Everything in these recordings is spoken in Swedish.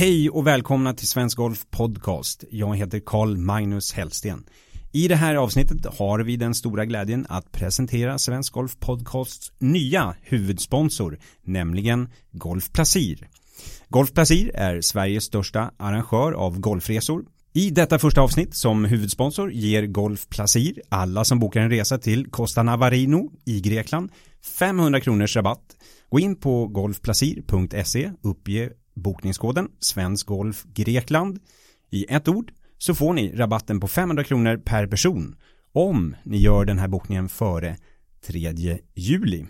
Hej och välkomna till Svensk Golf Podcast. Jag heter Carl Magnus Hellsten. I det här avsnittet har vi den stora glädjen att presentera Svensk Golf Podcasts nya huvudsponsor, nämligen Golf Placir. Golf Placir är Sveriges största arrangör av golfresor. I detta första avsnitt som huvudsponsor ger Golf Placir alla som bokar en resa till Costa Navarino i Grekland 500 kronors rabatt. Gå in på golfplacir.se, uppge bokningskoden Svensk Golf Grekland i ett ord så får ni rabatten på 500 kronor per person om ni gör den här bokningen före 3 juli.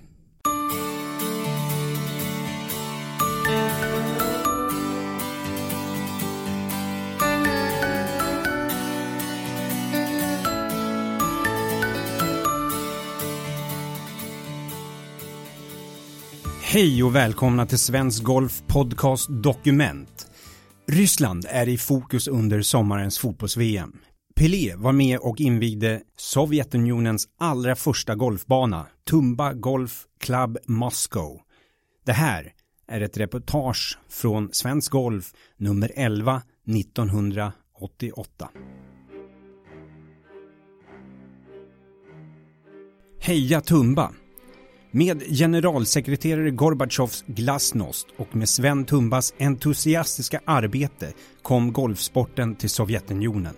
Hej och välkomna till Svensk Golf Podcast Dokument. Ryssland är i fokus under sommarens fotbolls-VM. Pelé var med och invigde Sovjetunionens allra första golfbana, Tumba Golf Club Moscow. Det här är ett reportage från Svensk Golf nummer 11 1988. Heja Tumba! Med generalsekreterare Gorbatjovs glasnost och med Sven Tumbas entusiastiska arbete kom golfsporten till Sovjetunionen.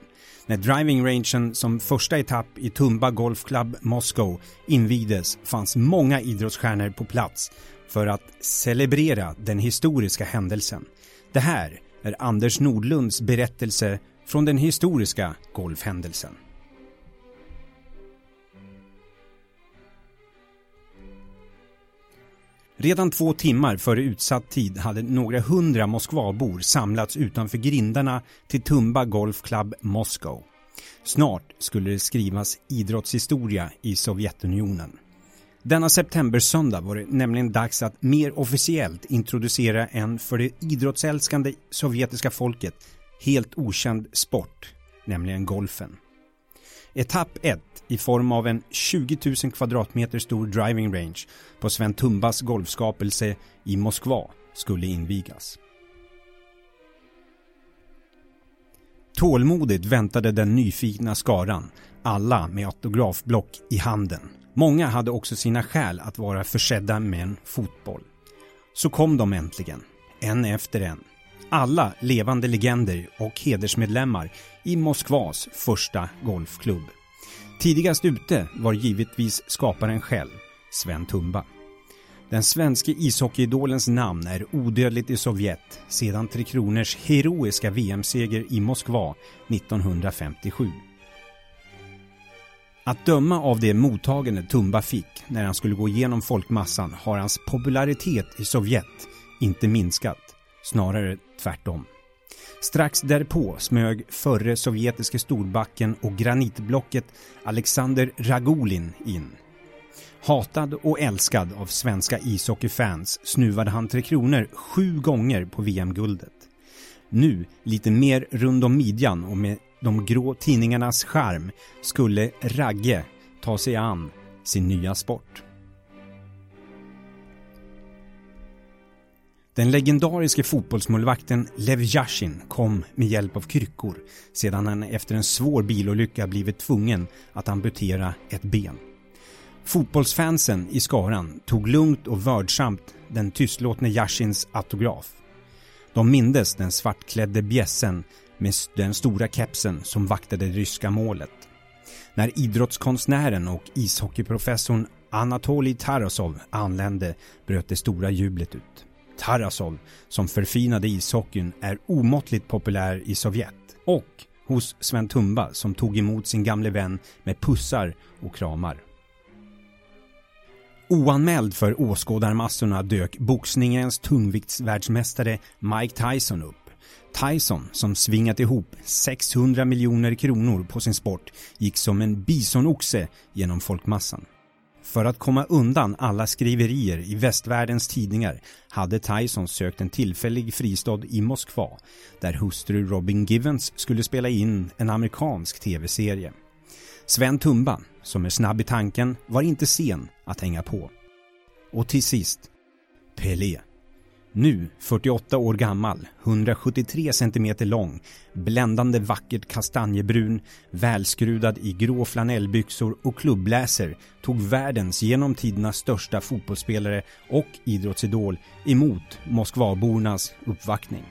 När driving rangen som första etapp i Tumba Golf Club Moskva invigdes fanns många idrottsstjärnor på plats för att celebrera den historiska händelsen. Det här är Anders Nordlunds berättelse från den historiska golfhändelsen. Redan två timmar före utsatt tid hade några hundra Moskvabor samlats utanför grindarna till Tumba Golf Club Moskva. Snart skulle det skrivas idrottshistoria i Sovjetunionen. Denna septembersöndag var det nämligen dags att mer officiellt introducera en för det idrottsälskande sovjetiska folket helt okänd sport, nämligen golfen. Etapp 1 i form av en 20 000 kvadratmeter stor driving range på Sven Tumbas golfskapelse i Moskva skulle invigas. Tålmodigt väntade den nyfikna skaran, alla med autografblock i handen. Många hade också sina skäl att vara försedda med en fotboll. Så kom de äntligen, en efter en. Alla levande legender och hedersmedlemmar i Moskvas första golfklubb. Tidigast ute var givetvis skaparen själv, Sven Tumba. Den svenske ishockeyidolens namn är odödligt i Sovjet sedan Tre Kronors heroiska VM-seger i Moskva 1957. Att döma av det mottagande Tumba fick när han skulle gå igenom folkmassan har hans popularitet i Sovjet inte minskat, snarare tvärtom. Strax därpå smög förre sovjetiske storbacken och granitblocket Alexander Ragulin in. Hatad och älskad av svenska ishockeyfans snuvade han Tre Kronor sju gånger på VM-guldet. Nu, lite mer rund om midjan och med de grå tidningarnas charm, skulle Ragge ta sig an sin nya sport. Den legendariske fotbollsmålvakten Lev Yashin kom med hjälp av kryckor sedan han efter en svår bilolycka blivit tvungen att amputera ett ben. Fotbollsfansen i skaran tog lugnt och vördsamt den tystlåtne Yashins autograf. De mindes den svartklädde bjässen med den stora kepsen som vaktade det ryska målet. När idrottskonstnären och ishockeyprofessorn Anatolij Tarasov anlände bröt det stora jublet ut. Tarasov, som förfinade ishockeyn, är omåttligt populär i Sovjet och hos Sven Tumba som tog emot sin gamle vän med pussar och kramar. Oanmäld för åskådarmassorna dök boxningens tungviktsvärldsmästare Mike Tyson upp. Tyson, som svingat ihop 600 miljoner kronor på sin sport, gick som en bisonoxe genom folkmassan. För att komma undan alla skriverier i västvärldens tidningar hade Tyson sökt en tillfällig fristad i Moskva där hustru Robin Givens skulle spela in en amerikansk tv-serie. Sven Tumba, som är snabb i tanken, var inte sen att hänga på. Och till sist, Pelé. Nu 48 år gammal, 173 centimeter lång, bländande vackert kastanjebrun, välskrudad i grå flanellbyxor och klubbläser tog världens genom tiderna största fotbollsspelare och idrottsidol emot Moskvabornas uppvaktning.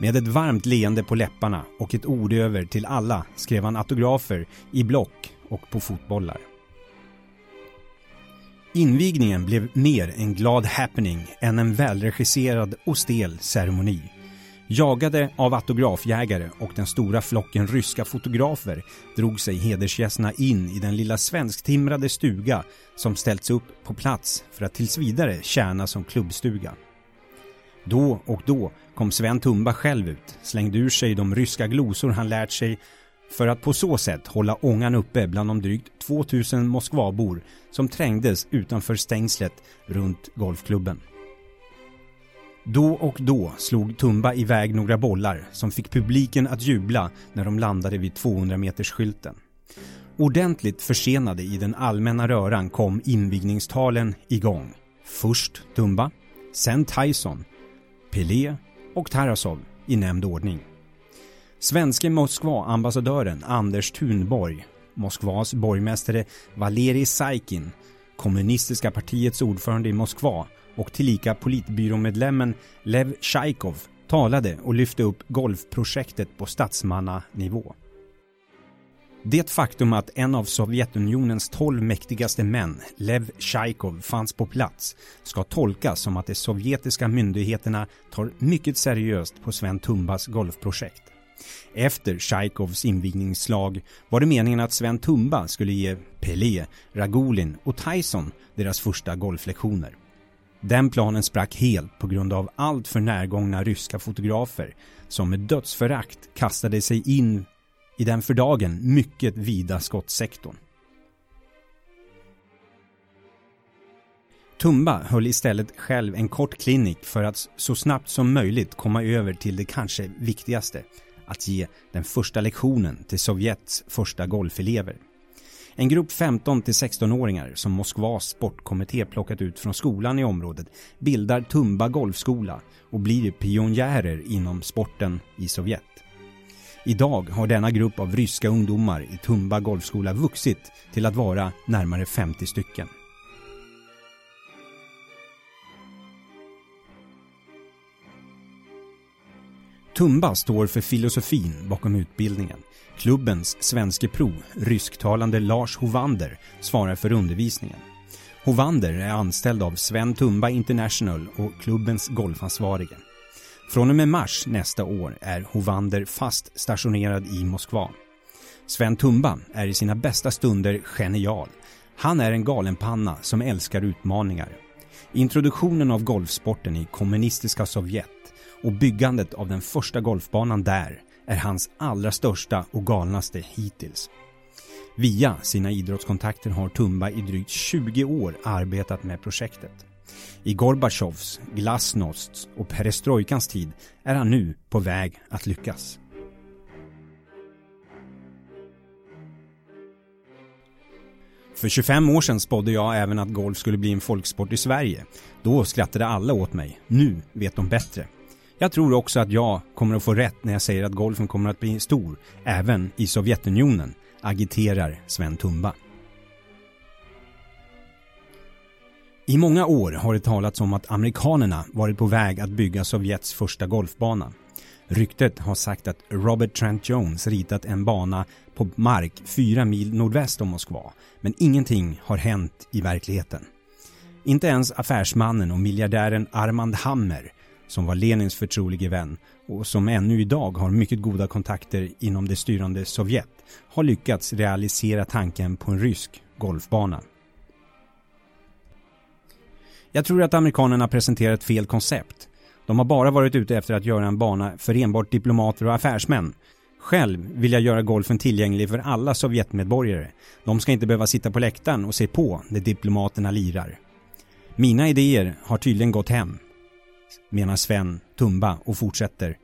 Med ett varmt leende på läpparna och ett ord över till alla skrev han autografer i block och på fotbollar. Invigningen blev mer en glad happening än en välregisserad och stel ceremoni. Jagade av autografjägare och den stora flocken ryska fotografer drog sig hedersgästerna in i den lilla svensktimrade stuga som ställts upp på plats för att tills vidare tjäna som klubbstuga. Då och då kom Sven Tumba själv ut, slängde ur sig de ryska glosor han lärt sig för att på så sätt hålla ångan uppe bland de drygt 2000 Moskvabor som trängdes utanför stängslet runt golfklubben. Då och då slog Tumba iväg några bollar som fick publiken att jubla när de landade vid 200 meters skylten. Ordentligt försenade i den allmänna röran kom invigningstalen igång. Först Tumba, sen Tyson, Pelé och Tarasov i nämnd ordning. Svenske Moskva-ambassadören Anders Thunborg, Moskvas borgmästare Valerij Saikin, kommunistiska partiets ordförande i Moskva och tillika politbyråmedlemmen Lev Tjajkov talade och lyfte upp golfprojektet på statsmannanivå. Det faktum att en av Sovjetunionens tolv mäktigaste män, Lev Tjajkov, fanns på plats ska tolkas som att de sovjetiska myndigheterna tar mycket seriöst på Sven Tumbas golfprojekt. Efter Tjajkovs invigningsslag var det meningen att Sven Tumba skulle ge Pelé, Ragulin och Tyson deras första golflektioner. Den planen sprack helt på grund av allt för närgångna ryska fotografer som med dödsförakt kastade sig in i den för dagen mycket vida skottsektorn. Tumba höll istället själv en kort klinik för att så snabbt som möjligt komma över till det kanske viktigaste, att ge den första lektionen till Sovjets första golfelever. En grupp 15 16-åringar som Moskvas sportkommitté plockat ut från skolan i området bildar Tumba golfskola och blir pionjärer inom sporten i Sovjet. Idag har denna grupp av ryska ungdomar i Tumba golfskola vuxit till att vara närmare 50 stycken. Tumba står för filosofin bakom utbildningen. Klubbens svenske pro, rysktalande Lars Hovander, svarar för undervisningen. Hovander är anställd av Sven Tumba International och klubbens golfansvarige. Från och med mars nästa år är Hovander fast stationerad i Moskva. Sven Tumba är i sina bästa stunder genial. Han är en galenpanna som älskar utmaningar. Introduktionen av golfsporten i kommunistiska Sovjet och byggandet av den första golfbanan där är hans allra största och galnaste hittills. Via sina idrottskontakter har Tumba i drygt 20 år arbetat med projektet. I Gorbatjovs, Glasnosts och Perestrojkans tid är han nu på väg att lyckas. För 25 år sedan spådde jag även att golf skulle bli en folksport i Sverige. Då skrattade alla åt mig. Nu vet de bättre. Jag tror också att jag kommer att få rätt när jag säger att golfen kommer att bli stor, även i Sovjetunionen, agiterar Sven Tumba. I många år har det talats om att amerikanerna varit på väg att bygga Sovjets första golfbana. Ryktet har sagt att Robert Trent Jones ritat en bana på mark fyra mil nordväst om Moskva, men ingenting har hänt i verkligheten. Inte ens affärsmannen och miljardären Armand Hammer som var Lenins förtrolige vän och som ännu idag har mycket goda kontakter inom det styrande Sovjet, har lyckats realisera tanken på en rysk golfbana. Jag tror att amerikanerna presenterat fel koncept. De har bara varit ute efter att göra en bana för enbart diplomater och affärsmän. Själv vill jag göra golfen tillgänglig för alla Sovjetmedborgare. De ska inte behöva sitta på läktaren och se på när diplomaterna lirar. Mina idéer har tydligen gått hem menar Sven Tumba och fortsätter.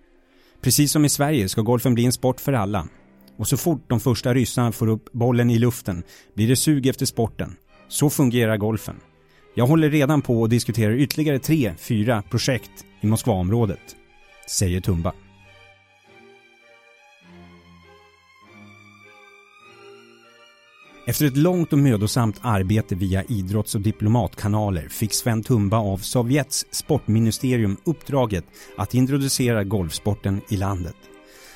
Precis som i Sverige ska golfen bli en sport för alla. Och så fort de första ryssarna får upp bollen i luften blir det sug efter sporten. Så fungerar golfen. Jag håller redan på och diskuterar ytterligare tre, fyra projekt i Moskvaområdet, säger Tumba. Efter ett långt och mödosamt arbete via idrotts och diplomatkanaler fick Sven Tumba av Sovjets sportministerium uppdraget att introducera golfsporten i landet.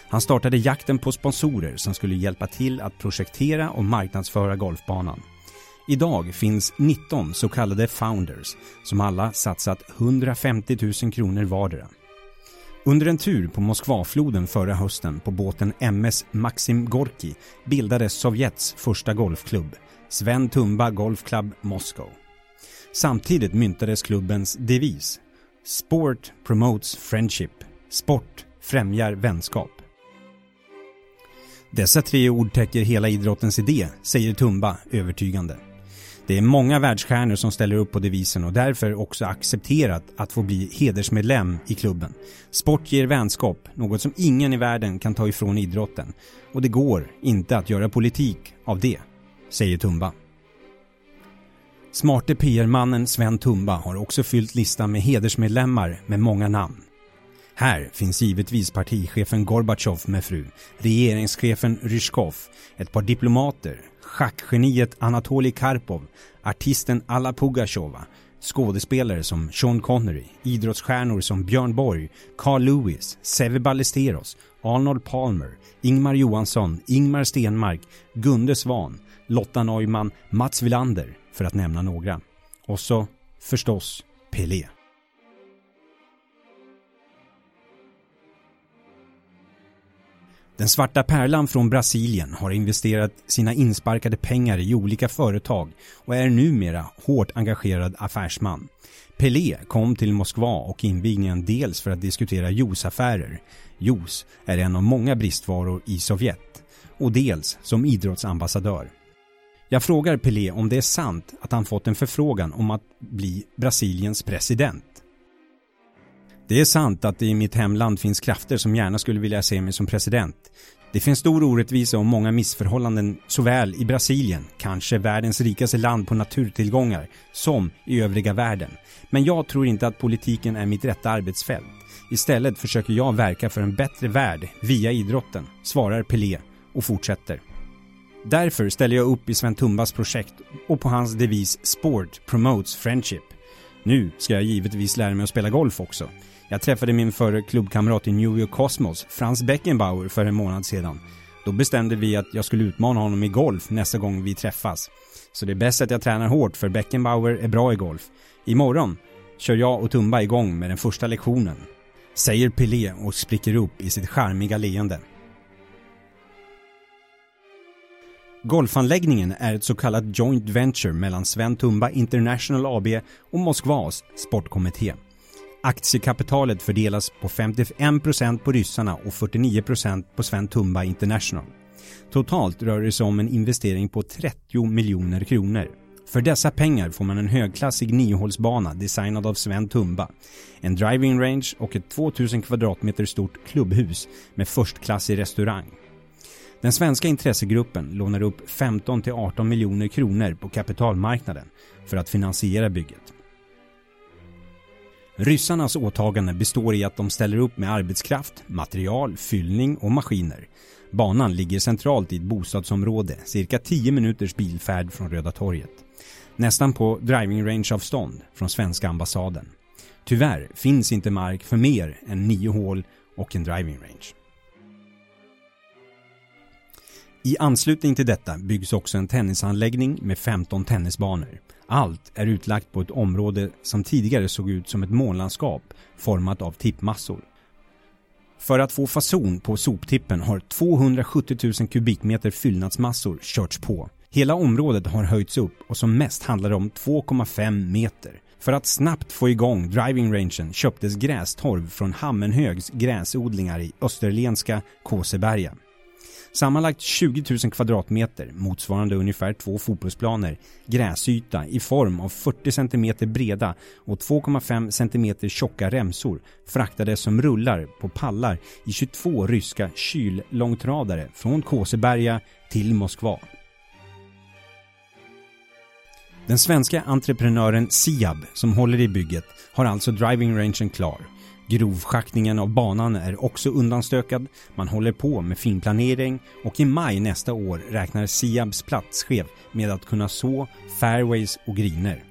Han startade jakten på sponsorer som skulle hjälpa till att projektera och marknadsföra golfbanan. Idag finns 19 så kallade founders som alla satsat 150 000 kronor vardera. Under en tur på Moskvafloden förra hösten på båten MS Maxim Gorki bildades Sovjets första golfklubb, Sven Tumba Golf Club Moscow. Samtidigt myntades klubbens devis Sport promotes friendship. Sport främjar vänskap. Dessa tre ord täcker hela idrottens idé, säger Tumba övertygande. Det är många världsstjärnor som ställer upp på devisen och därför också accepterat att få bli hedersmedlem i klubben. Sport ger vänskap, något som ingen i världen kan ta ifrån idrotten. Och det går inte att göra politik av det, säger Tumba. Smarte PR-mannen Sven Tumba har också fyllt listan med hedersmedlemmar med många namn. Här finns givetvis partichefen Gorbatjov med fru, regeringschefen Ryzjkov, ett par diplomater, schackgeniet Anatolij Karpov, artisten Alla Pugacheva, skådespelare som Sean Connery, idrottsstjärnor som Björn Borg, Carl Lewis, Seve Ballesteros, Arnold Palmer, Ingmar Johansson, Ingmar Stenmark, Gunde Svan, Lotta Neumann, Mats Wilander, för att nämna några. Och så, förstås, Pelé. Den svarta pärlan från Brasilien har investerat sina insparkade pengar i olika företag och är numera hårt engagerad affärsman. Pelé kom till Moskva och invigningen dels för att diskutera juiceaffärer. Juice är en av många bristvaror i Sovjet. Och dels som idrottsambassadör. Jag frågar Pelé om det är sant att han fått en förfrågan om att bli Brasiliens president. Det är sant att det i mitt hemland finns krafter som gärna skulle vilja se mig som president. Det finns stor orättvisa och många missförhållanden såväl i Brasilien, kanske världens rikaste land på naturtillgångar, som i övriga världen. Men jag tror inte att politiken är mitt rätta arbetsfält. Istället försöker jag verka för en bättre värld via idrotten, svarar Pelé och fortsätter. Därför ställer jag upp i Sven Tumbas projekt och på hans devis Sport promotes friendship. Nu ska jag givetvis lära mig att spela golf också. Jag träffade min förre klubbkamrat i New York Cosmos, Franz Beckenbauer, för en månad sedan. Då bestämde vi att jag skulle utmana honom i golf nästa gång vi träffas. Så det är bäst att jag tränar hårt för Beckenbauer är bra i golf. Imorgon kör jag och Tumba igång med den första lektionen. Säger Pelé och spricker upp i sitt charmiga leende. Golfanläggningen är ett så kallat joint venture mellan Sven Tumba International AB och Moskvas sportkommitté. Aktiekapitalet fördelas på 51% på ryssarna och 49% på Sven Tumba International. Totalt rör det sig om en investering på 30 miljoner kronor. För dessa pengar får man en högklassig niohålsbana designad av Sven Tumba, en driving range och ett 2000 kvadratmeter stort klubbhus med förstklassig restaurang. Den svenska intressegruppen lånar upp 15 18 miljoner kronor på kapitalmarknaden för att finansiera bygget. Ryssarnas åtagande består i att de ställer upp med arbetskraft, material, fyllning och maskiner. Banan ligger centralt i ett bostadsområde, cirka 10 minuters bilfärd från Röda torget. Nästan på driving range-avstånd från svenska ambassaden. Tyvärr finns inte mark för mer än nio hål och en driving range. I anslutning till detta byggs också en tennisanläggning med 15 tennisbanor. Allt är utlagt på ett område som tidigare såg ut som ett månlandskap format av tippmassor. För att få fason på soptippen har 270 000 kubikmeter fyllnadsmassor körts på. Hela området har höjts upp och som mest handlar det om 2,5 meter. För att snabbt få igång driving rangen köptes grästorv från Hammenhögs gräsodlingar i österlenska Kåseberga. Sammanlagt 20 000 kvadratmeter, motsvarande ungefär två fotbollsplaner, gräsyta i form av 40 cm breda och 2,5 cm tjocka remsor fraktades som rullar på pallar i 22 ryska kyllångtradare från Kåseberga till Moskva. Den svenska entreprenören Siab som håller i bygget har alltså driving rangen klar. Grovschaktningen av banan är också undanstökad, man håller på med finplanering och i maj nästa år räknar Siabs platschef med att kunna så fairways och griner.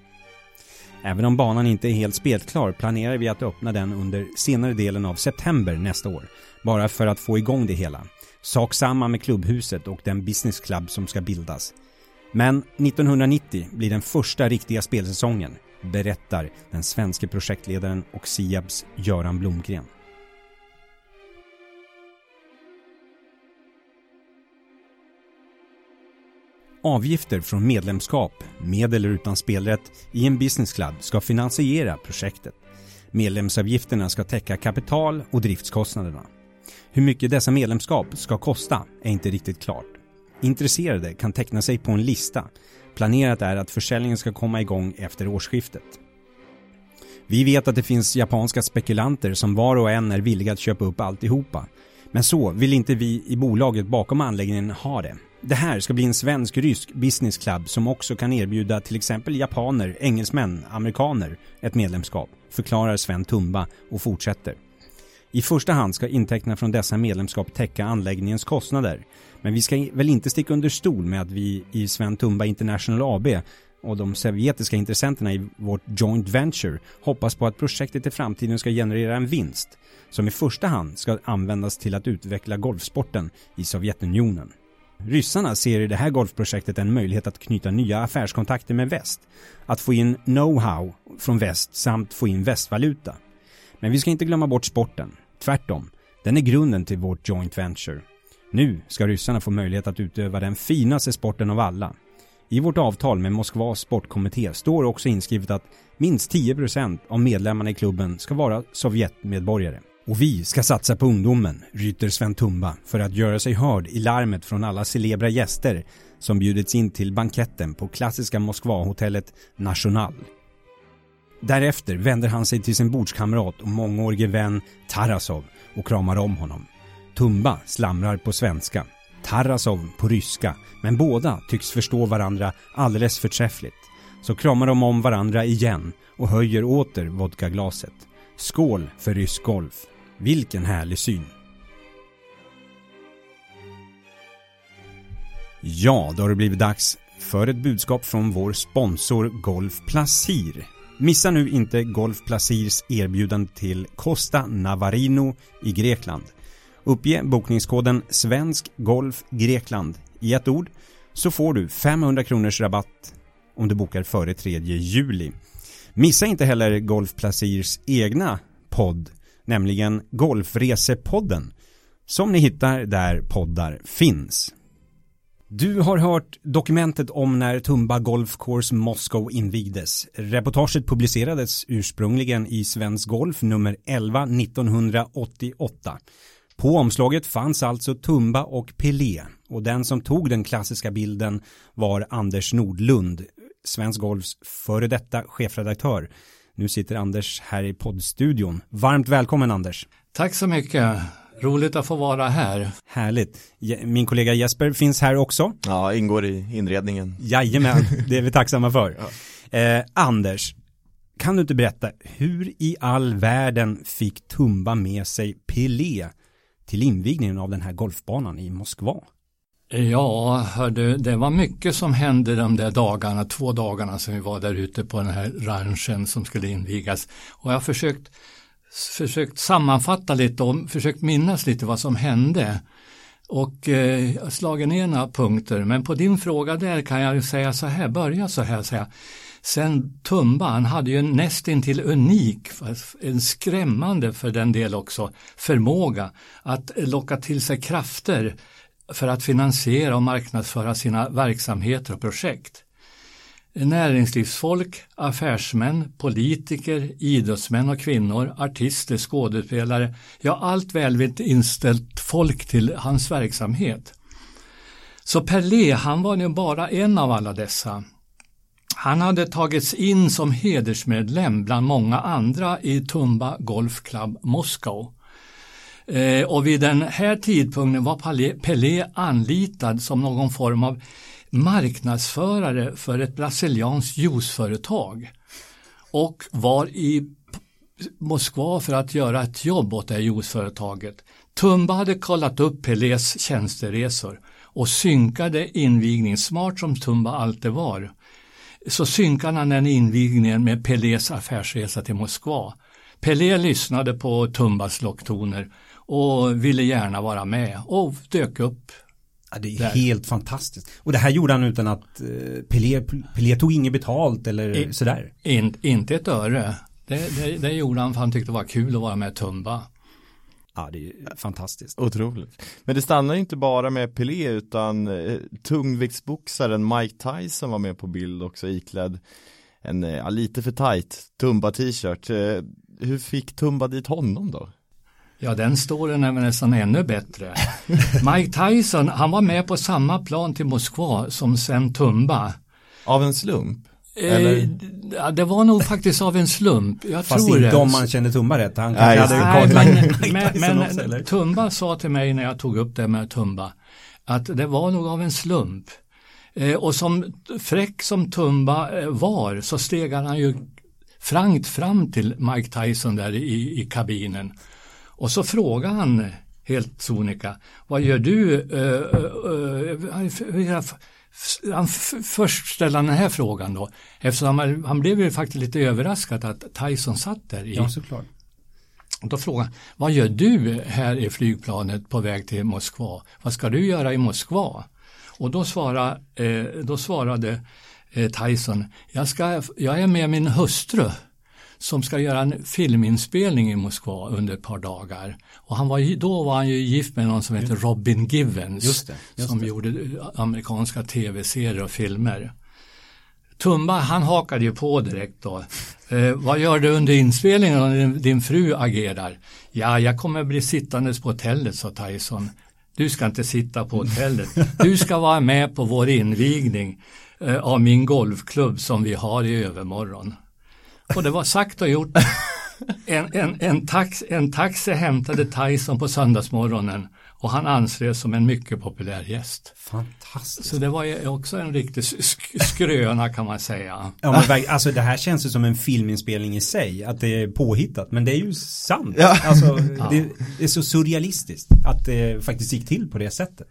Även om banan inte är helt spelklar planerar vi att öppna den under senare delen av september nästa år, bara för att få igång det hela. Sak samma med klubbhuset och den business club som ska bildas. Men 1990 blir den första riktiga spelsäsongen, berättar den svenska projektledaren och Siabs Göran Blomgren. Avgifter från medlemskap, med eller utan spelrätt, i en business club ska finansiera projektet. Medlemsavgifterna ska täcka kapital och driftskostnaderna. Hur mycket dessa medlemskap ska kosta är inte riktigt klart. Intresserade kan teckna sig på en lista. Planerat är att försäljningen ska komma igång efter årsskiftet. Vi vet att det finns japanska spekulanter som var och en är villiga att köpa upp alltihopa. Men så vill inte vi i bolaget bakom anläggningen ha det. Det här ska bli en svensk-rysk business club som också kan erbjuda till exempel japaner, engelsmän, amerikaner ett medlemskap, förklarar Sven Tumba och fortsätter. I första hand ska intäkterna från dessa medlemskap täcka anläggningens kostnader. Men vi ska väl inte sticka under stol med att vi i Sven Tumba International AB och de sovjetiska intressenterna i vårt joint venture hoppas på att projektet i framtiden ska generera en vinst som i första hand ska användas till att utveckla golfsporten i Sovjetunionen. Ryssarna ser i det här golfprojektet en möjlighet att knyta nya affärskontakter med väst, att få in know-how från väst samt få in västvaluta. Men vi ska inte glömma bort sporten. Tvärtom, den är grunden till vårt joint venture. Nu ska ryssarna få möjlighet att utöva den finaste sporten av alla. I vårt avtal med Moskvas sportkommitté står också inskrivet att minst 10% av medlemmarna i klubben ska vara Sovjetmedborgare. Och vi ska satsa på ungdomen, ryter Sven Tumba för att göra sig hörd i larmet från alla celebra gäster som bjudits in till banketten på klassiska Moskvahotellet National. Därefter vänder han sig till sin bordskamrat och mångårige vän Tarasov och kramar om honom. Tumba slamrar på svenska, Tarasov på ryska, men båda tycks förstå varandra alldeles förträffligt. Så kramar de om varandra igen och höjer åter vodkaglaset. Skål för rysk golf. Vilken härlig syn. Ja, då har det blivit dags för ett budskap från vår sponsor Golf Placir. Missa nu inte Golf Placirs erbjudande till Costa Navarino i Grekland. Uppge bokningskoden Svensk Golf Grekland i ett ord så får du 500 kronors rabatt om du bokar före 3 juli. Missa inte heller Golf Placirs egna podd, nämligen Golfresepodden, som ni hittar där poddar finns. Du har hört dokumentet om när Tumba Golf Course Moscow invigdes. Reportaget publicerades ursprungligen i Svensk Golf nummer 11 1988. På omslaget fanns alltså Tumba och Pelé och den som tog den klassiska bilden var Anders Nordlund, Svensk Golfs före detta chefredaktör. Nu sitter Anders här i poddstudion. Varmt välkommen Anders. Tack så mycket. Roligt att få vara här. Härligt. Min kollega Jesper finns här också. Ja, ingår i inredningen. Jajamän, det är vi tacksamma för. Ja. Eh, Anders, kan du inte berätta, hur i all världen fick Tumba med sig Pelé till invigningen av den här golfbanan i Moskva? Ja, hörde, det var mycket som hände de där dagarna, två dagarna som vi var där ute på den här ranchen som skulle invigas. Och jag har försökt, försökt sammanfatta lite och försökt minnas lite vad som hände. Och eh, slagit ner några punkter, men på din fråga där kan jag säga så här, börja så här säga. Sen Tumba, han hade ju en nästintill unik, en skrämmande för den del också, förmåga att locka till sig krafter för att finansiera och marknadsföra sina verksamheter och projekt. Näringslivsfolk, affärsmän, politiker, idrottsmän och kvinnor, artister, skådespelare, ja allt välvilligt inställt folk till hans verksamhet. Så Perlé, han var nu bara en av alla dessa. Han hade tagits in som hedersmedlem bland många andra i Tumba Golf Club Moskau. Eh, och vid den här tidpunkten var Pelé anlitad som någon form av marknadsförare för ett brasilianskt juiceföretag och var i Moskva för att göra ett jobb åt det här juiceföretaget. Tumba hade kollat upp Pelés tjänsteresor och synkade invigningen, smart som Tumba alltid var. Så synkade han den invigningen med Pelés affärsresa till Moskva. Pelé lyssnade på Tumbas locktoner och ville gärna vara med och dök upp Ja, det är där. helt fantastiskt. Och det här gjorde han utan att eh, Pelé, Pelé tog inget betalt eller I, sådär? In, inte ett öre. Det, det, det gjorde han för han tyckte det var kul att vara med Tumba. Ja, det är fantastiskt. Otroligt. Men det stannar inte bara med Pelé utan eh, tungviktsboxaren Mike Tyson var med på bild också iklädd en eh, lite för tight Tumba t-shirt. Eh, hur fick Tumba dit honom då? Ja, den storyn är nästan ännu bättre. Mike Tyson, han var med på samma plan till Moskva som sen Tumba. Av en slump? Eh, det var nog faktiskt av en slump. Jag Fast tror inte det. om man kände Tumba rätt. Han Nej, hade nej, men, men, men Tumba sa till mig när jag tog upp det med Tumba att det var nog av en slump. Eh, och som fräck som Tumba eh, var så steg han ju frankt fram till Mike Tyson där i, i kabinen. Och så frågade han helt sonika, vad gör du? Uh, uh, uh, han först ställde han den här frågan då, eftersom han, han blev ju faktiskt lite överraskad att Tyson satt där i. Ja, såklart. Och då frågade han, vad gör du här i flygplanet på väg till Moskva? Vad ska du göra i Moskva? Och då, svara, eh, då svarade eh, Tyson, jag, ska, jag är med min hustru som ska göra en filminspelning i Moskva under ett par dagar. Och han var, då var han ju gift med någon som heter Robin Givens just det, just som det. gjorde amerikanska tv-serier och filmer. Tumba han hakade ju på direkt då. Eh, vad gör du under inspelningen om din, din fru agerar? Ja, jag kommer bli sittandes på hotellet, sa Tyson. Du ska inte sitta på hotellet. Du ska vara med på vår invigning eh, av min golfklubb som vi har i övermorgon. Och det var sagt och gjort. En, en, en, tax, en taxi hämtade Tyson på söndagsmorgonen och han anses som en mycket populär gäst. Fantastiskt. Så det var ju också en riktig sk skröna kan man säga. Ja, men, alltså det här känns ju som en filminspelning i sig, att det är påhittat, men det är ju sant. Ja. Alltså, det, det är så surrealistiskt att det faktiskt gick till på det sättet.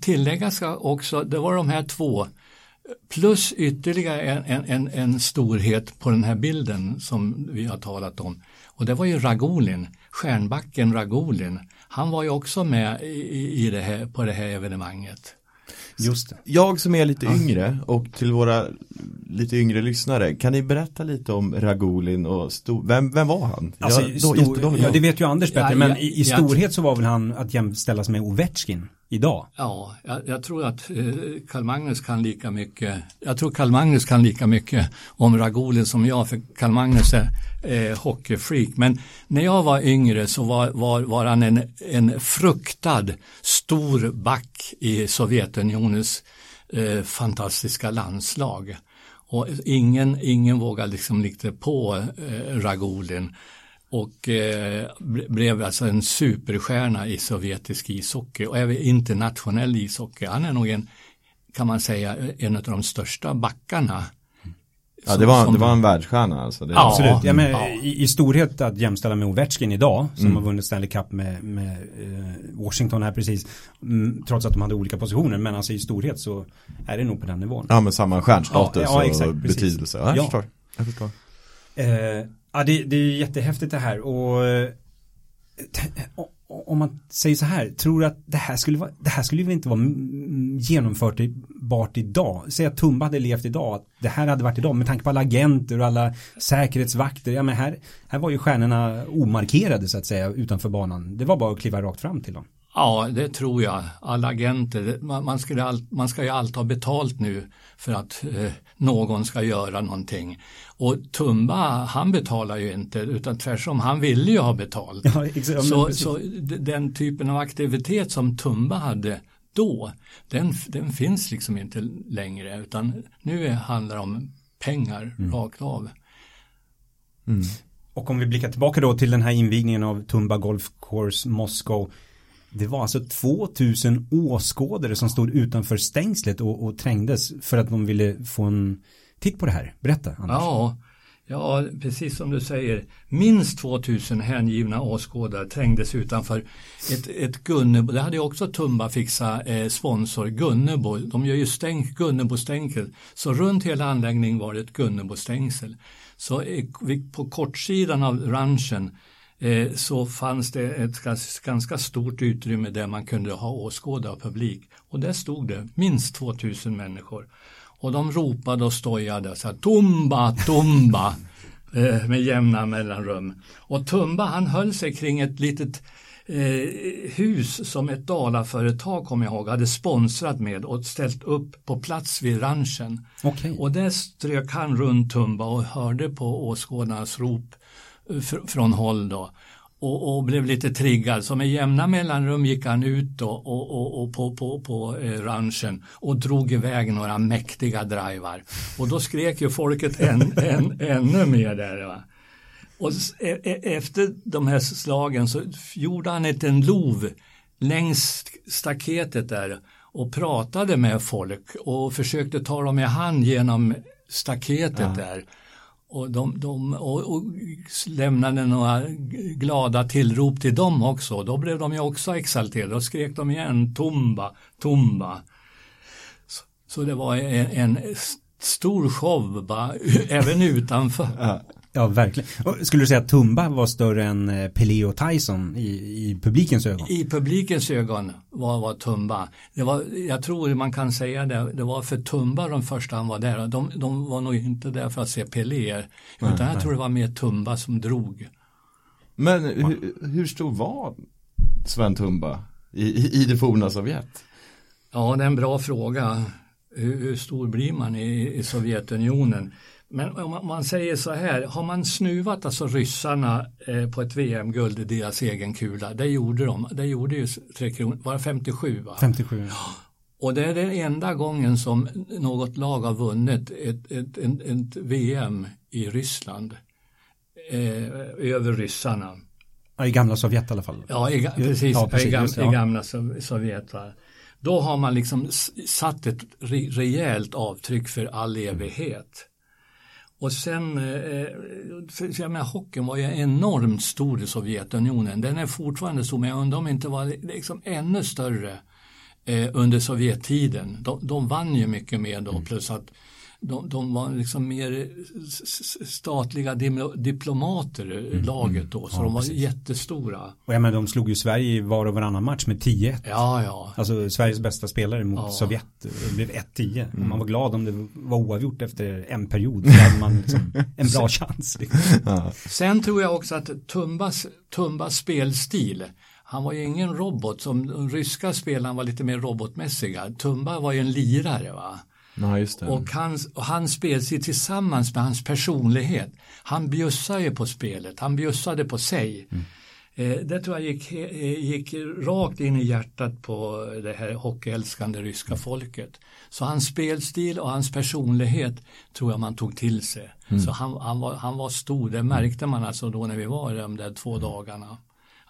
Tillägga ska också, det var de här två Plus ytterligare en, en, en, en, storhet på den här bilden som vi har talat om. Och det var ju Ragolin, stjärnbacken Ragolin. Han var ju också med i, i det här, på det här evenemanget. Just det. Jag som är lite yngre och till våra lite yngre lyssnare, kan ni berätta lite om Ragolin och stor, vem, vem var han? Alltså, jag, stor, ja, det vet ju Anders bättre, Ja, men ja, i, i storhet så var väl han att jämställas med Ovechkin idag. Ja, jag, jag tror att eh, Karl Magnus kan lika mycket. Jag tror Karl Magnus kan lika mycket om Ragolin som jag, för Karl Magnus är eh, hockeyfreak. Men när jag var yngre så var, var, var han en, en fruktad stor back i Sovjetunionens eh, fantastiska landslag. Och ingen, ingen vågade liksom lite på eh, Ragolin och eh, blev alltså en superstjärna i sovjetisk ishockey och även internationell ishockey. Han är nog en, kan man säga, en av de största backarna. Ja, det var, det var en världsstjärna alltså. Det Ja. Absolut. Ja, men, ja. i, I storhet att jämställa med Ovechkin idag, som Mm. har vunnit Stanley Cup med, med eh, Washington här precis, mm, trots att de hade olika positioner, men alltså i storhet så är det nog på den nivån. Ja, men samma stjärnstatus Ja, ja, exakt, och precis. betydelse. Ja, jag Ja. förstår. Jag förstår. Eh, ja, det, det är jättehäftigt det här och eh, om man säger så här, tror du att det här skulle vara, det här skulle väl inte vara mm, genomförbart idag? Säg att Tumba hade levt idag, att det här hade varit idag med tanke på alla agenter och alla säkerhetsvakter. Ja men här, här var ju stjärnorna omarkerade så att säga utanför banan. Det var bara att kliva rakt fram till dem. Ja, det tror jag. Alla agenter, man, man, skulle all, man ska ju allt ha betalt nu för att eh, någon ska göra någonting. Och Tumba, han betalar ju inte, utan tvärtom, han ville ju ha betalt. Ja, exakt. Men så, så den typen av aktivitet som Tumba hade då, den, den finns liksom inte längre, utan nu är- handlar det om pengar Mm. rakt av. Och om vi blickar tillbaka då till den här invigningen av Tumba Golf Course Moskva. Det var alltså 2000 åskådare som stod utanför stängslet och, och trängdes för att de ville få en titt på det här. Berätta Anders. Ja, ja, precis som du säger. Minst 2000 hängivna åskådare trängdes utanför ett, ett Gunnebo. Det hade ju också Tumba fixa eh, sponsor, Gunnebo. De gör ju stänk, Gunnebo-stängsel. Så runt hela anläggningen var det ett Gunnebo-stängsel. Så eh, på kortsidan av ranchen så fanns det ett ganska stort utrymme där man kunde ha åskådare och publik. Och där stod det minst 2000 människor. Och de ropade och stojade så här, Tumba, Tumba eh, med jämna mellanrum. Och Tumba han höll sig kring ett litet eh, hus som ett Dalaföretag, kommer jag ihåg, hade sponsrat med och ställt upp på plats vid ranchen. Okay. Och där strök han runt Tumba och hörde på åskådarnas rop eh, från håll då och, och, blev lite triggad. Så med jämna mellanrum gick han ut då och, och, och på, på, på eh, ranchen och drog iväg några mäktiga drivar. Och då skrek ju folket än, än, ännu mer där. Va? Och e, e, efter de här slagen så gjorde han ett en lov längs staketet där och pratade med folk och försökte ta dem i hand genom staketet ja. där. Och, de, de, och, och lämnade några glada tillrop till dem också. Då blev de ju också exalterade. och skrek de igen Tumba, Tumba. Så, så det var en, en stor show, bara, även utanför. Ja. Verkligen. skulle du säga att Tumba var större än eh, Pelé och Tyson i, i publikens ögon? I publikens ögon var, var Tumba. Det var, jag tror man kan säga det, det var för Tumba de första han var där. De, de var nog inte där för att se Pelé, utan nej, jag nej. tror det var mer Tumba som drog. Men hur, hur stor var Sven Tumba i, i, i det forna Sovjet? Ja, det är en bra fråga. Hur, hur stor blir man i, i Sovjetunionen? Men om man säger så här, har man snuvat alltså ryssarna eh, på ett VM-guld i deras egen kula, det gjorde de, det gjorde ju Tre Kronor, var det 57 va? 57. Och det är den enda gången som något lag har vunnit ett, ett, ett, ett VM i Ryssland eh, över ryssarna. Ja, I gamla Sovjet i alla fall. Ja, i, precis, ja, precis i, gamla, ja. i gamla Sovjet. Va? Då har man liksom satt ett rejält avtryck för all evighet. Och sen, eh, för jag menar, hockeyn var ju enormt stor i Sovjetunionen. Den är fortfarande stor, men jag undrar om inte var liksom ännu större eh, under Sovjettiden. De, de vann ju mycket mer då, mm. plus att de, de var liksom mer statliga diplomater, mm, laget då, så ja, de var precis. jättestora. Och ja, men de slog ju Sverige i var och varannan match med 10-1. Ja, ja. Alltså Sveriges bästa spelare mot ja. Sovjet, det blev 1-10. Mm. Man var glad om det var oavgjort efter en period, så hade man liksom en bra chans. Liksom. Ja. Sen tror jag också att Tumbas, Tumbas spelstil, han var ju ingen robot, som de ryska spelarna var lite mer robotmässiga. Tumba var ju en lirare va. Det. Och hans, och hans spelstil tillsammans med hans personlighet. Han bjussade ju på spelet, han bjussade på sig. Mm. Eh, det tror jag gick, eh, gick rakt in i hjärtat på det här hockeyälskande ryska folket. Så hans spelstil och hans personlighet tror jag man tog till sig. Mm. Så han, han, var, han var stor, det märkte man alltså då när vi var de där två mm. dagarna.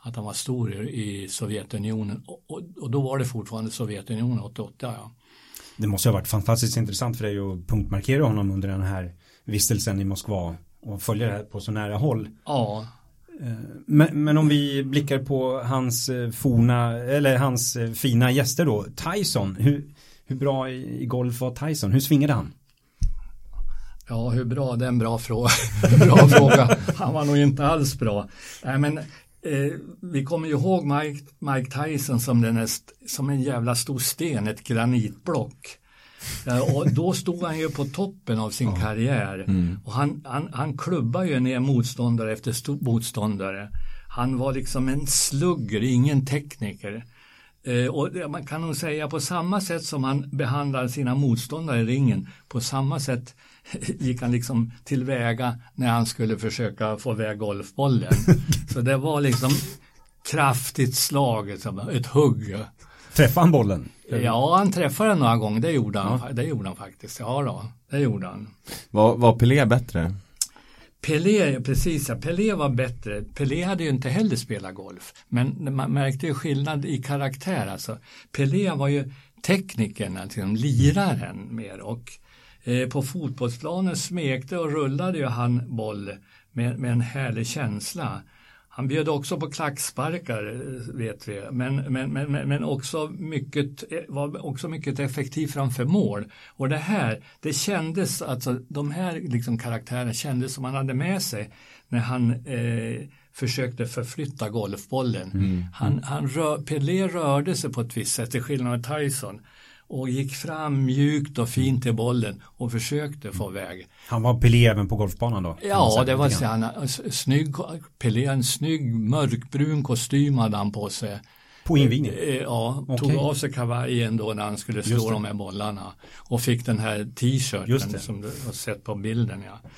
Att han var stor i Sovjetunionen och, och, och då var det fortfarande Sovjetunionen 88. Ja. Det måste ha varit fantastiskt intressant för dig att punktmarkera honom under den här vistelsen i Moskva och följa det här på så nära håll. Ja. Eh, men, men, om vi blickar på hans eh, forna, eller hans eh, fina gäster då, Tyson, hur, hur bra i, golf var Tyson? Hur svingade han? Ja, hur bra, det är en bra fråga. bra fråga. Han var nog inte alls bra. Nej, men Eh, vi kommer ju ihåg Mike, Mike Tyson som, den är, som en jävla stor sten, ett granitblock. Eh, och då stod han ju på toppen av sin ja. karriär. Mm. Och han, han, han klubbar ju ner motståndare efter motståndare. Han var liksom en slugger, ingen tekniker. Eh, och man kan nog säga på samma sätt som han behandlar sina motståndare i ringen, på samma sätt gick han liksom tillväga när han skulle försöka få iväg golfbollen. Så det var liksom kraftigt slag, ett hugg. Träffade han bollen? Ja, han träffade den några gånger, det gjorde han, ja. det gjorde han faktiskt. Ja då, det gjorde han. Var, var Pelé bättre? Pelé, precis Pelé var bättre. Pelé hade ju inte heller spelat golf. Men man märkte ju skillnad i karaktär. Alltså. Pelé var ju teknikern, alltså liraren mer. Och eh, på fotbollsplanen smekte och rullade ju han boll med, med en härlig känsla. Han bjöd också på klacksparkar, eh, vet vi, men, men, men, men också mycket, var också mycket effektiv framför mål. Och det här, det kändes, alltså de här liksom karaktärerna kändes som han hade med sig när han eh, försökte förflytta golfbollen. Mm. Han, han rör, Pelé rörde sig på ett visst sätt, till skillnad från Tyson och gick fram mjukt och fint till bollen och försökte få iväg. Han var Pelé även på golfbanan då? Ja, det var så han, snygg, Pelé, en snygg mörkbrun kostym hade han på sig. På invigningen? Eh, ja, okay. tog av sig kavajen då när han skulle slå de här bollarna och fick den här t-shirten som du har sett på bilden. Ja.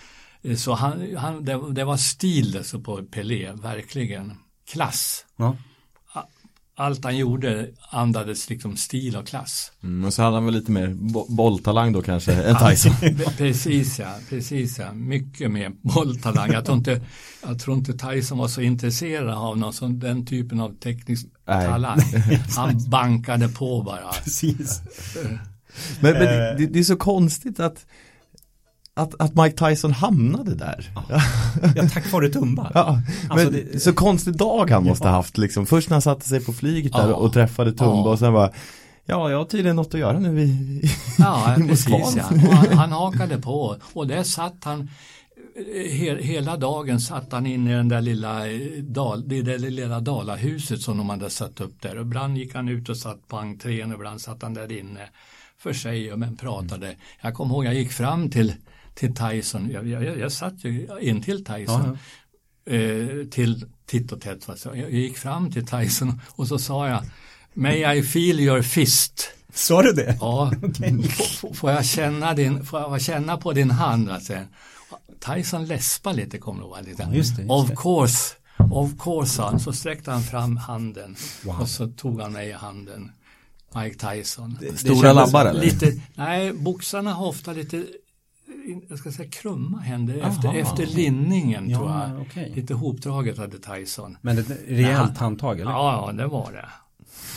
Eh, så han, han, det, det var stil alltså på Pelé, verkligen. Klass. Ja allt han gjorde andades liksom stil och klass. Mm, och så hade han väl lite mer bo bolltalang då kanske än Tyson. precis ja, precis ja. Mycket mer bolltalang. Jag tror, inte, jag tror inte Tyson var så intresserad av någon sån, den typen av teknisk Nej. talang. Han bankade på bara. Precis. men, men det, det är så konstigt att att, att Mike Tyson hamnade där. Ja, ja tack vare Tumba. Ja, alltså men det... så konstig dag han måste ha haft liksom. Först när han satte sig på flyget där ja. och träffade Tumba ja. och sen bara Ja, jag har tydligen något att göra nu i, ja, i precis, ja. Han, han hakade på och där satt han he, hela dagen satt han inne i den där lilla, dal, det där lilla dalahuset som de hade satt upp där. Och ibland gick han ut och satt på entrén och ibland satt han där inne för sig och men pratade. Mm. Jag kommer ihåg jag gick fram till till Tyson. Jag, jag, jag satt ju in till Tyson. Eh, till titt och tätt. Jag gick fram till Tyson och så sa jag May I feel your fist. Sa du det? Ja. okay. får, jag känna din, får jag känna på din hand? Alltså. Tyson läspade lite, kommer du ihåg? Lite. Ja, just det, just of course, of course, han. Så sträckte han fram handen wow. och så tog han mig i handen. Mike Tyson. Det, Stora labbar eller? Lite, nej, boxarna har ofta lite jag ska säga krumma händer efter, efter linningen ja, tror jag. Okay. Lite hopdraget hade Tyson. Men ett rejält handtag eller? Ja, ja, det var det.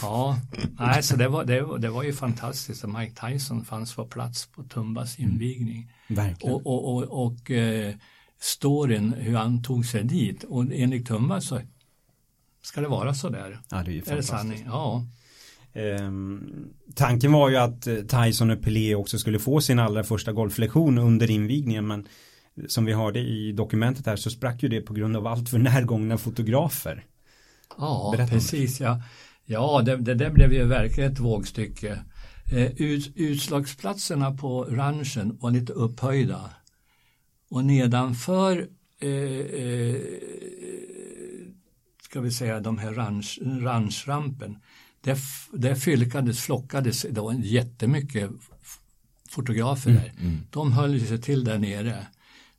Ja, nej, så det var, det, det var ju fantastiskt att Mike Tyson fanns på plats på Tumbas mm. invigning. Mm. Och, och, och, och eh, storyn hur han tog sig dit och enligt Tumba så ska det vara så där. Ja, det är ju fantastiskt. Är det sanning? Ja. Ehm, tanken var ju att eh, Tyson och Pelé också skulle få sin allra första golflektion under invigningen men som vi hörde i dokumentet här så sprack ju det på grund av allt för närgångna fotografer. Ja, Berätta precis. Ja, ja det, det där blev ju verkligen ett vågstycke. Eh, ut, utslagsplatserna på ranchen var lite upphöjda och nedanför eh, eh, ska vi säga de här ranch, ranchrampen där, där fylkades, flockades, var jättemycket fotografer mm, där. Mm. De höll sig till där nere.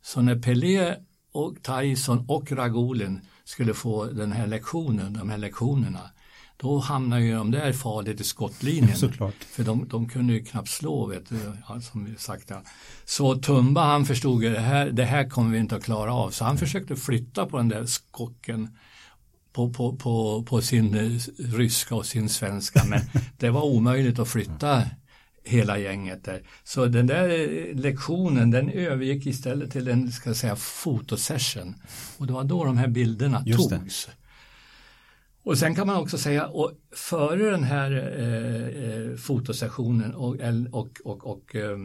Så när Pelé och Tyson och Ragulin skulle få den här lektionen, de här lektionerna, då hamnade ju de där farligt i skottlinjen. Såklart. För de, de kunde ju knappt slå, vet du, ja, som vi sagt. Ja. Så Tumba han förstod att det här, det här kommer vi inte att klara av, så han försökte flytta på den där skocken på, på, på, på sin eh, ryska och sin svenska men det var omöjligt att flytta hela gänget där. Så den där eh, lektionen den övergick istället till en ska säga fotosession och det var då de här bilderna Just togs. Det. Och sen kan man också säga, och före den här eh, eh fotosessionen och, och, och, och eh,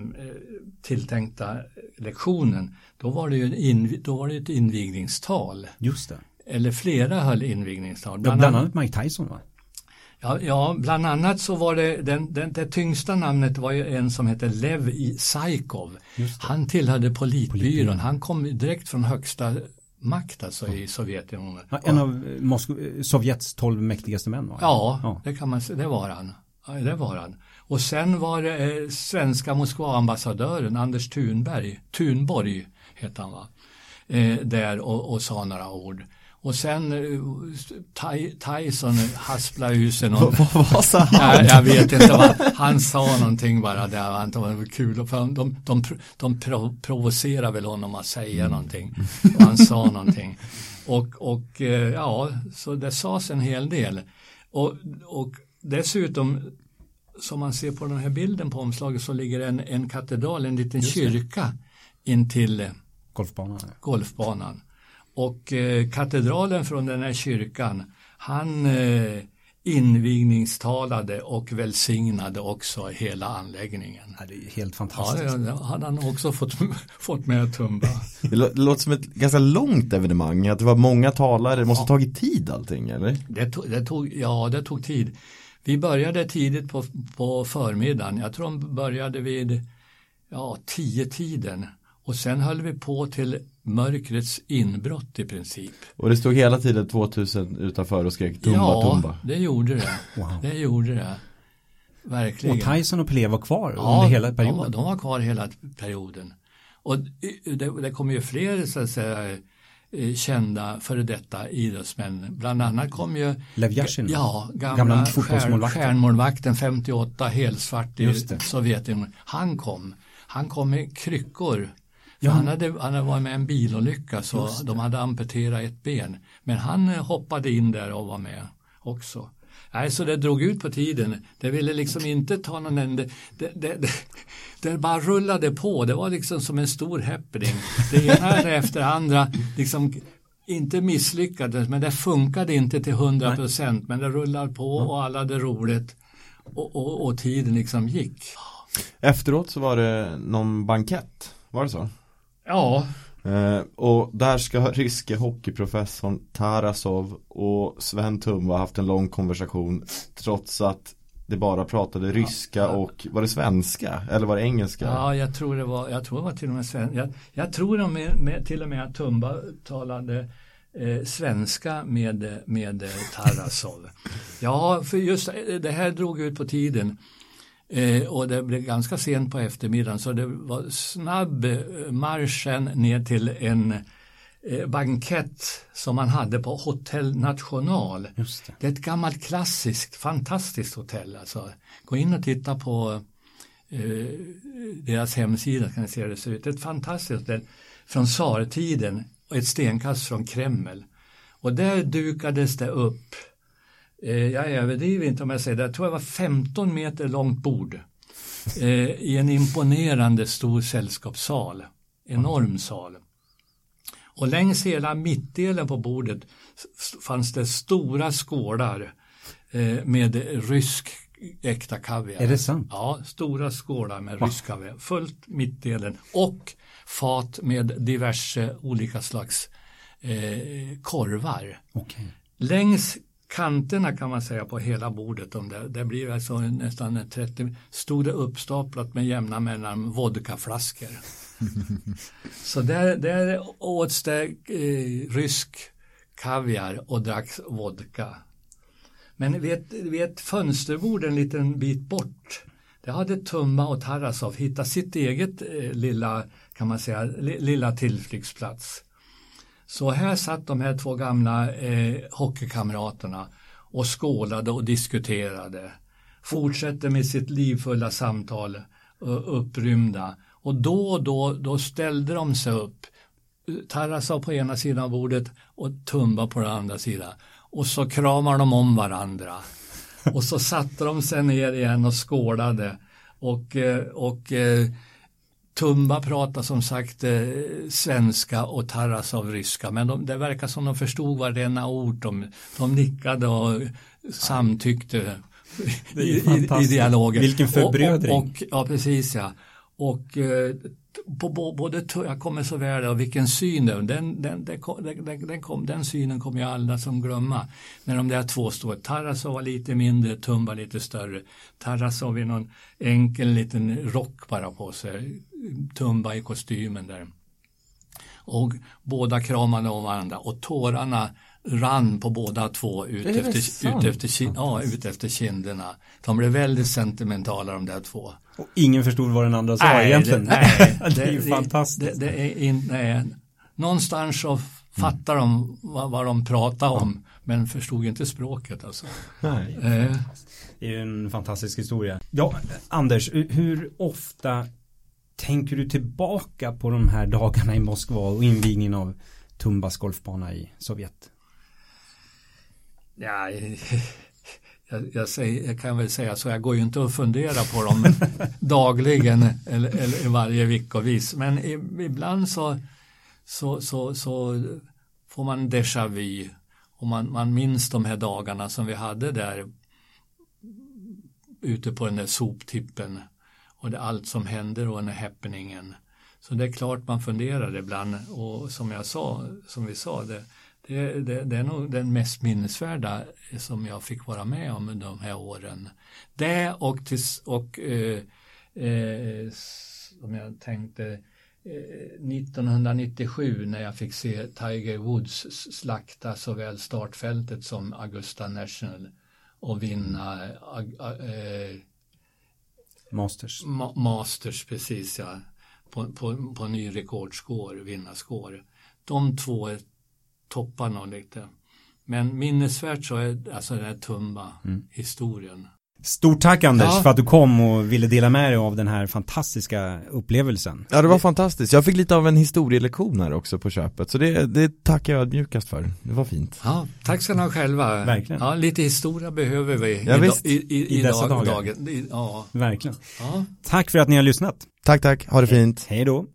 tilltänkta lektionen, då var det ju in, då var det ett invigningstal. Just det eller flera höll invigningstal. Bland, bland annat Mike Tyson va? Ja, ja, bland annat så var det den, den, det tyngsta namnet var ju en som hette Lev Saikov. Han tillhörde politbyrån. Han kom direkt från högsta makt alltså i Sovjetunionen. Ja, en av Moskv Sovjets tolv mäktigaste män var Ja, ja, det kan man det var han. Det var han. Och sen var det eh, svenska Moskva-ambassadören Anders Thunberg, Thunborg hette han va, eh, där och, och sa några ord. Och sen eh, Ty, Tyson hasplade ur sig någon. Vad sa han? Jag vet inte vad, han sa någonting bara där, han det var kul. För de, de, de, prov, provocerar väl honom att säga någonting. Och han sa någonting. Och, och eh, ja, så det sades en hel del. Och, och dessutom, som man ser på den här bilden på omslaget så ligger en, en katedral, en liten kyrka intill Golfbanan. golfbanan. Och eh, katedralen från den här kyrkan, han eh, invigningstalade och välsignade också hela anläggningen. Ja, det är helt Ja, fantastiskt. det hade han också fått, fått med Tumba. Det låter som ett ganska långt evenemang, att det var många talare, det måste ha tagit tid allting eller? Det tog, det tog, ja, det tog tid. Vi började tidigt på, på förmiddagen. Jag tror de började vid ja, tio tiden. Och sen höll vi på till mörkrets inbrott i princip. Och det stod hela tiden 2000 utanför och skrek tumba ja, tumba. det gjorde det. Wow. Det gjorde det. Verkligen. Och Tyson och Pelé var kvar Ja, under hela perioden. de var kvar hela perioden. Och det, det kom ju fler så att säga, eh, kända före detta idrottsmän. Bland annat kom ju Lev Yashin. Ja, gamla, Gamla fotbollsmålvakten. stjärnmålvakten 58, helsvart i. Sovjetunionen. Han kom. Han kom med kryckor. Ja. Han, hade, han hade varit med i en bilolycka så de hade amputerat ett ben. Men han eh, hoppade in där och var med också. Nej, så det drog ut på tiden. Det ville liksom inte ta någon ände. Det, det, det, det bara rullade på. Det var liksom som en stor happening. Det ena efter det andra liksom inte misslyckades men det funkade inte till 100 procent. Men det rullade på och alla hade roligt. Och, och, och tiden liksom gick. Efteråt så var det någon bankett, var det så? Ja, Eh, och där ska ryske hockeyprofessorn Tarasov och Sven Tumba haft en lång konversation trots att det bara pratade ryska och var det svenska eller var det engelska? Ja, jag tror det var, jag tror det var till och med sven, jag, jag tror de med, med, till och med att Tumba talade eh, svenska med, med Tarasov. Ja, för just eh, det här drog ut på tiden. Eh, och det blev ganska sent på eftermiddagen så det var snabb eh, marschen ner till en eh, bankett som man hade på Hotell National. Det. Det är ett gammalt klassiskt, fantastiskt hotell. Alltså. Gå in och titta på eh, deras hemsida kan ni se hur det ser ut. Det är ett fantastiskt hotell från tsartiden och ett stenkast från Kreml. Och där dukades det upp, jag överdriver inte om jag säger det, jag tror det var 15 meter långt bord eh, i en imponerande stor sällskapssal, enorm sal. Och längs hela mittdelen på bordet fanns det stora skålar eh, med rysk äkta kaviar. Är det sant? Ja, stora skålar med rysk kaviar. Fullt mittdelen och fat med diverse olika slags eh, korvar. Okej. Längs kanterna kan man säga på hela bordet, de där, det blir alltså nästan en 30, stod det uppstaplat med jämna mellan vodkaflaskor. Så där, där åts det eh, rysk kaviar och dracks vodka. Men vid ett, fönsterbord en liten bit bort, där hade Tumba och Tarasov hittat sitt eget eh, lilla, kan man säga, li, lilla tillflyktsplats. Så här satt de här två gamla eh, hockeykamraterna och skålade och diskuterade. Fortsätter med sitt livfulla samtal, upprymda. Och då och då, då ställde de sig upp. Tarasov på ena sidan av bordet och Tumba på den andra sidan. Och så kramar de om varandra. Och så satte de sig ner igen och skålade. Och, eh, och eh, Tumba pratar som sagt eh, svenska och Tarasov ryska men de, det verkar som de förstod varenda ord. De, de nickade och samtyckte i, i, i dialogen. Vilken förbrödring. Och, och, och, ja, precis ja. Och eh, på, både, jag kommer så väl och vilken syn det den, den, den, kom- den, den, kom, den synen kommer jag aldrig som glömma. När de där två står Tarasov var lite mindre, Tumba lite större. Tarasov i någon enkel liten rock bara på sig, Tumba i kostymen där. Och båda kramade om varandra och tårarna rann på båda två ut, Är det efter, sant? ut, efter, kin- ja, ut efter kinderna. De blev väldigt sentimentala de där två. Och ingen förstod vad den andra sa egentligen. Det, nej, det är ju fantastiskt. Det, det är in, nej. Någonstans så fattade de vad, vad de pratade om men förstod inte språket alltså. Nej. Eh, Det är ju en fantastisk historia. Ja, Anders, hur ofta tänker du tillbaka på de här dagarna i Moskva och invigningen av Tumbas golfbana i Sovjet? Ja, jag, jag, säger, jag kan väl säga så, jag går ju inte och funderar på dem dagligen eller, eller varje veckovis. Men ibland så, så, så, så får man déjà vu och man, man minns de här dagarna som vi hade där ute på den där soptippen och det, allt som hände och den här happeningen. Så det är klart man funderar ibland och som jag sa, som vi sa, det, det, det, det är nog den mest minnesvärda som jag fick vara med om de här åren. Det och, tills, och eh, eh, som jag tänkte eh, 1997 när jag fick se Tiger Woods slakta såväl startfältet som Augusta National och vinna eh, Masters. Ma Masters, precis ja. På, på, på ny rekordskår, vinnarskår. De två topparna lite. Men minnesvärt så är alltså den här Tumba-historien. Stort tack Anders Ja. för att du kom och ville dela med dig av den här fantastiska upplevelsen. Ja det var fantastiskt, jag fick lite av en historielektion här också på köpet så det, det tackar jag ödmjukast för, det var fint Ja, tack ska ni ha själva. Verkligen. Ja, lite historia behöver vi Ja, i, i, i, I dessa dag- dagar. dagen. I, ja, Verkligen. ja. Tack för att ni har lyssnat. Tack tack, ha det fint Hej då.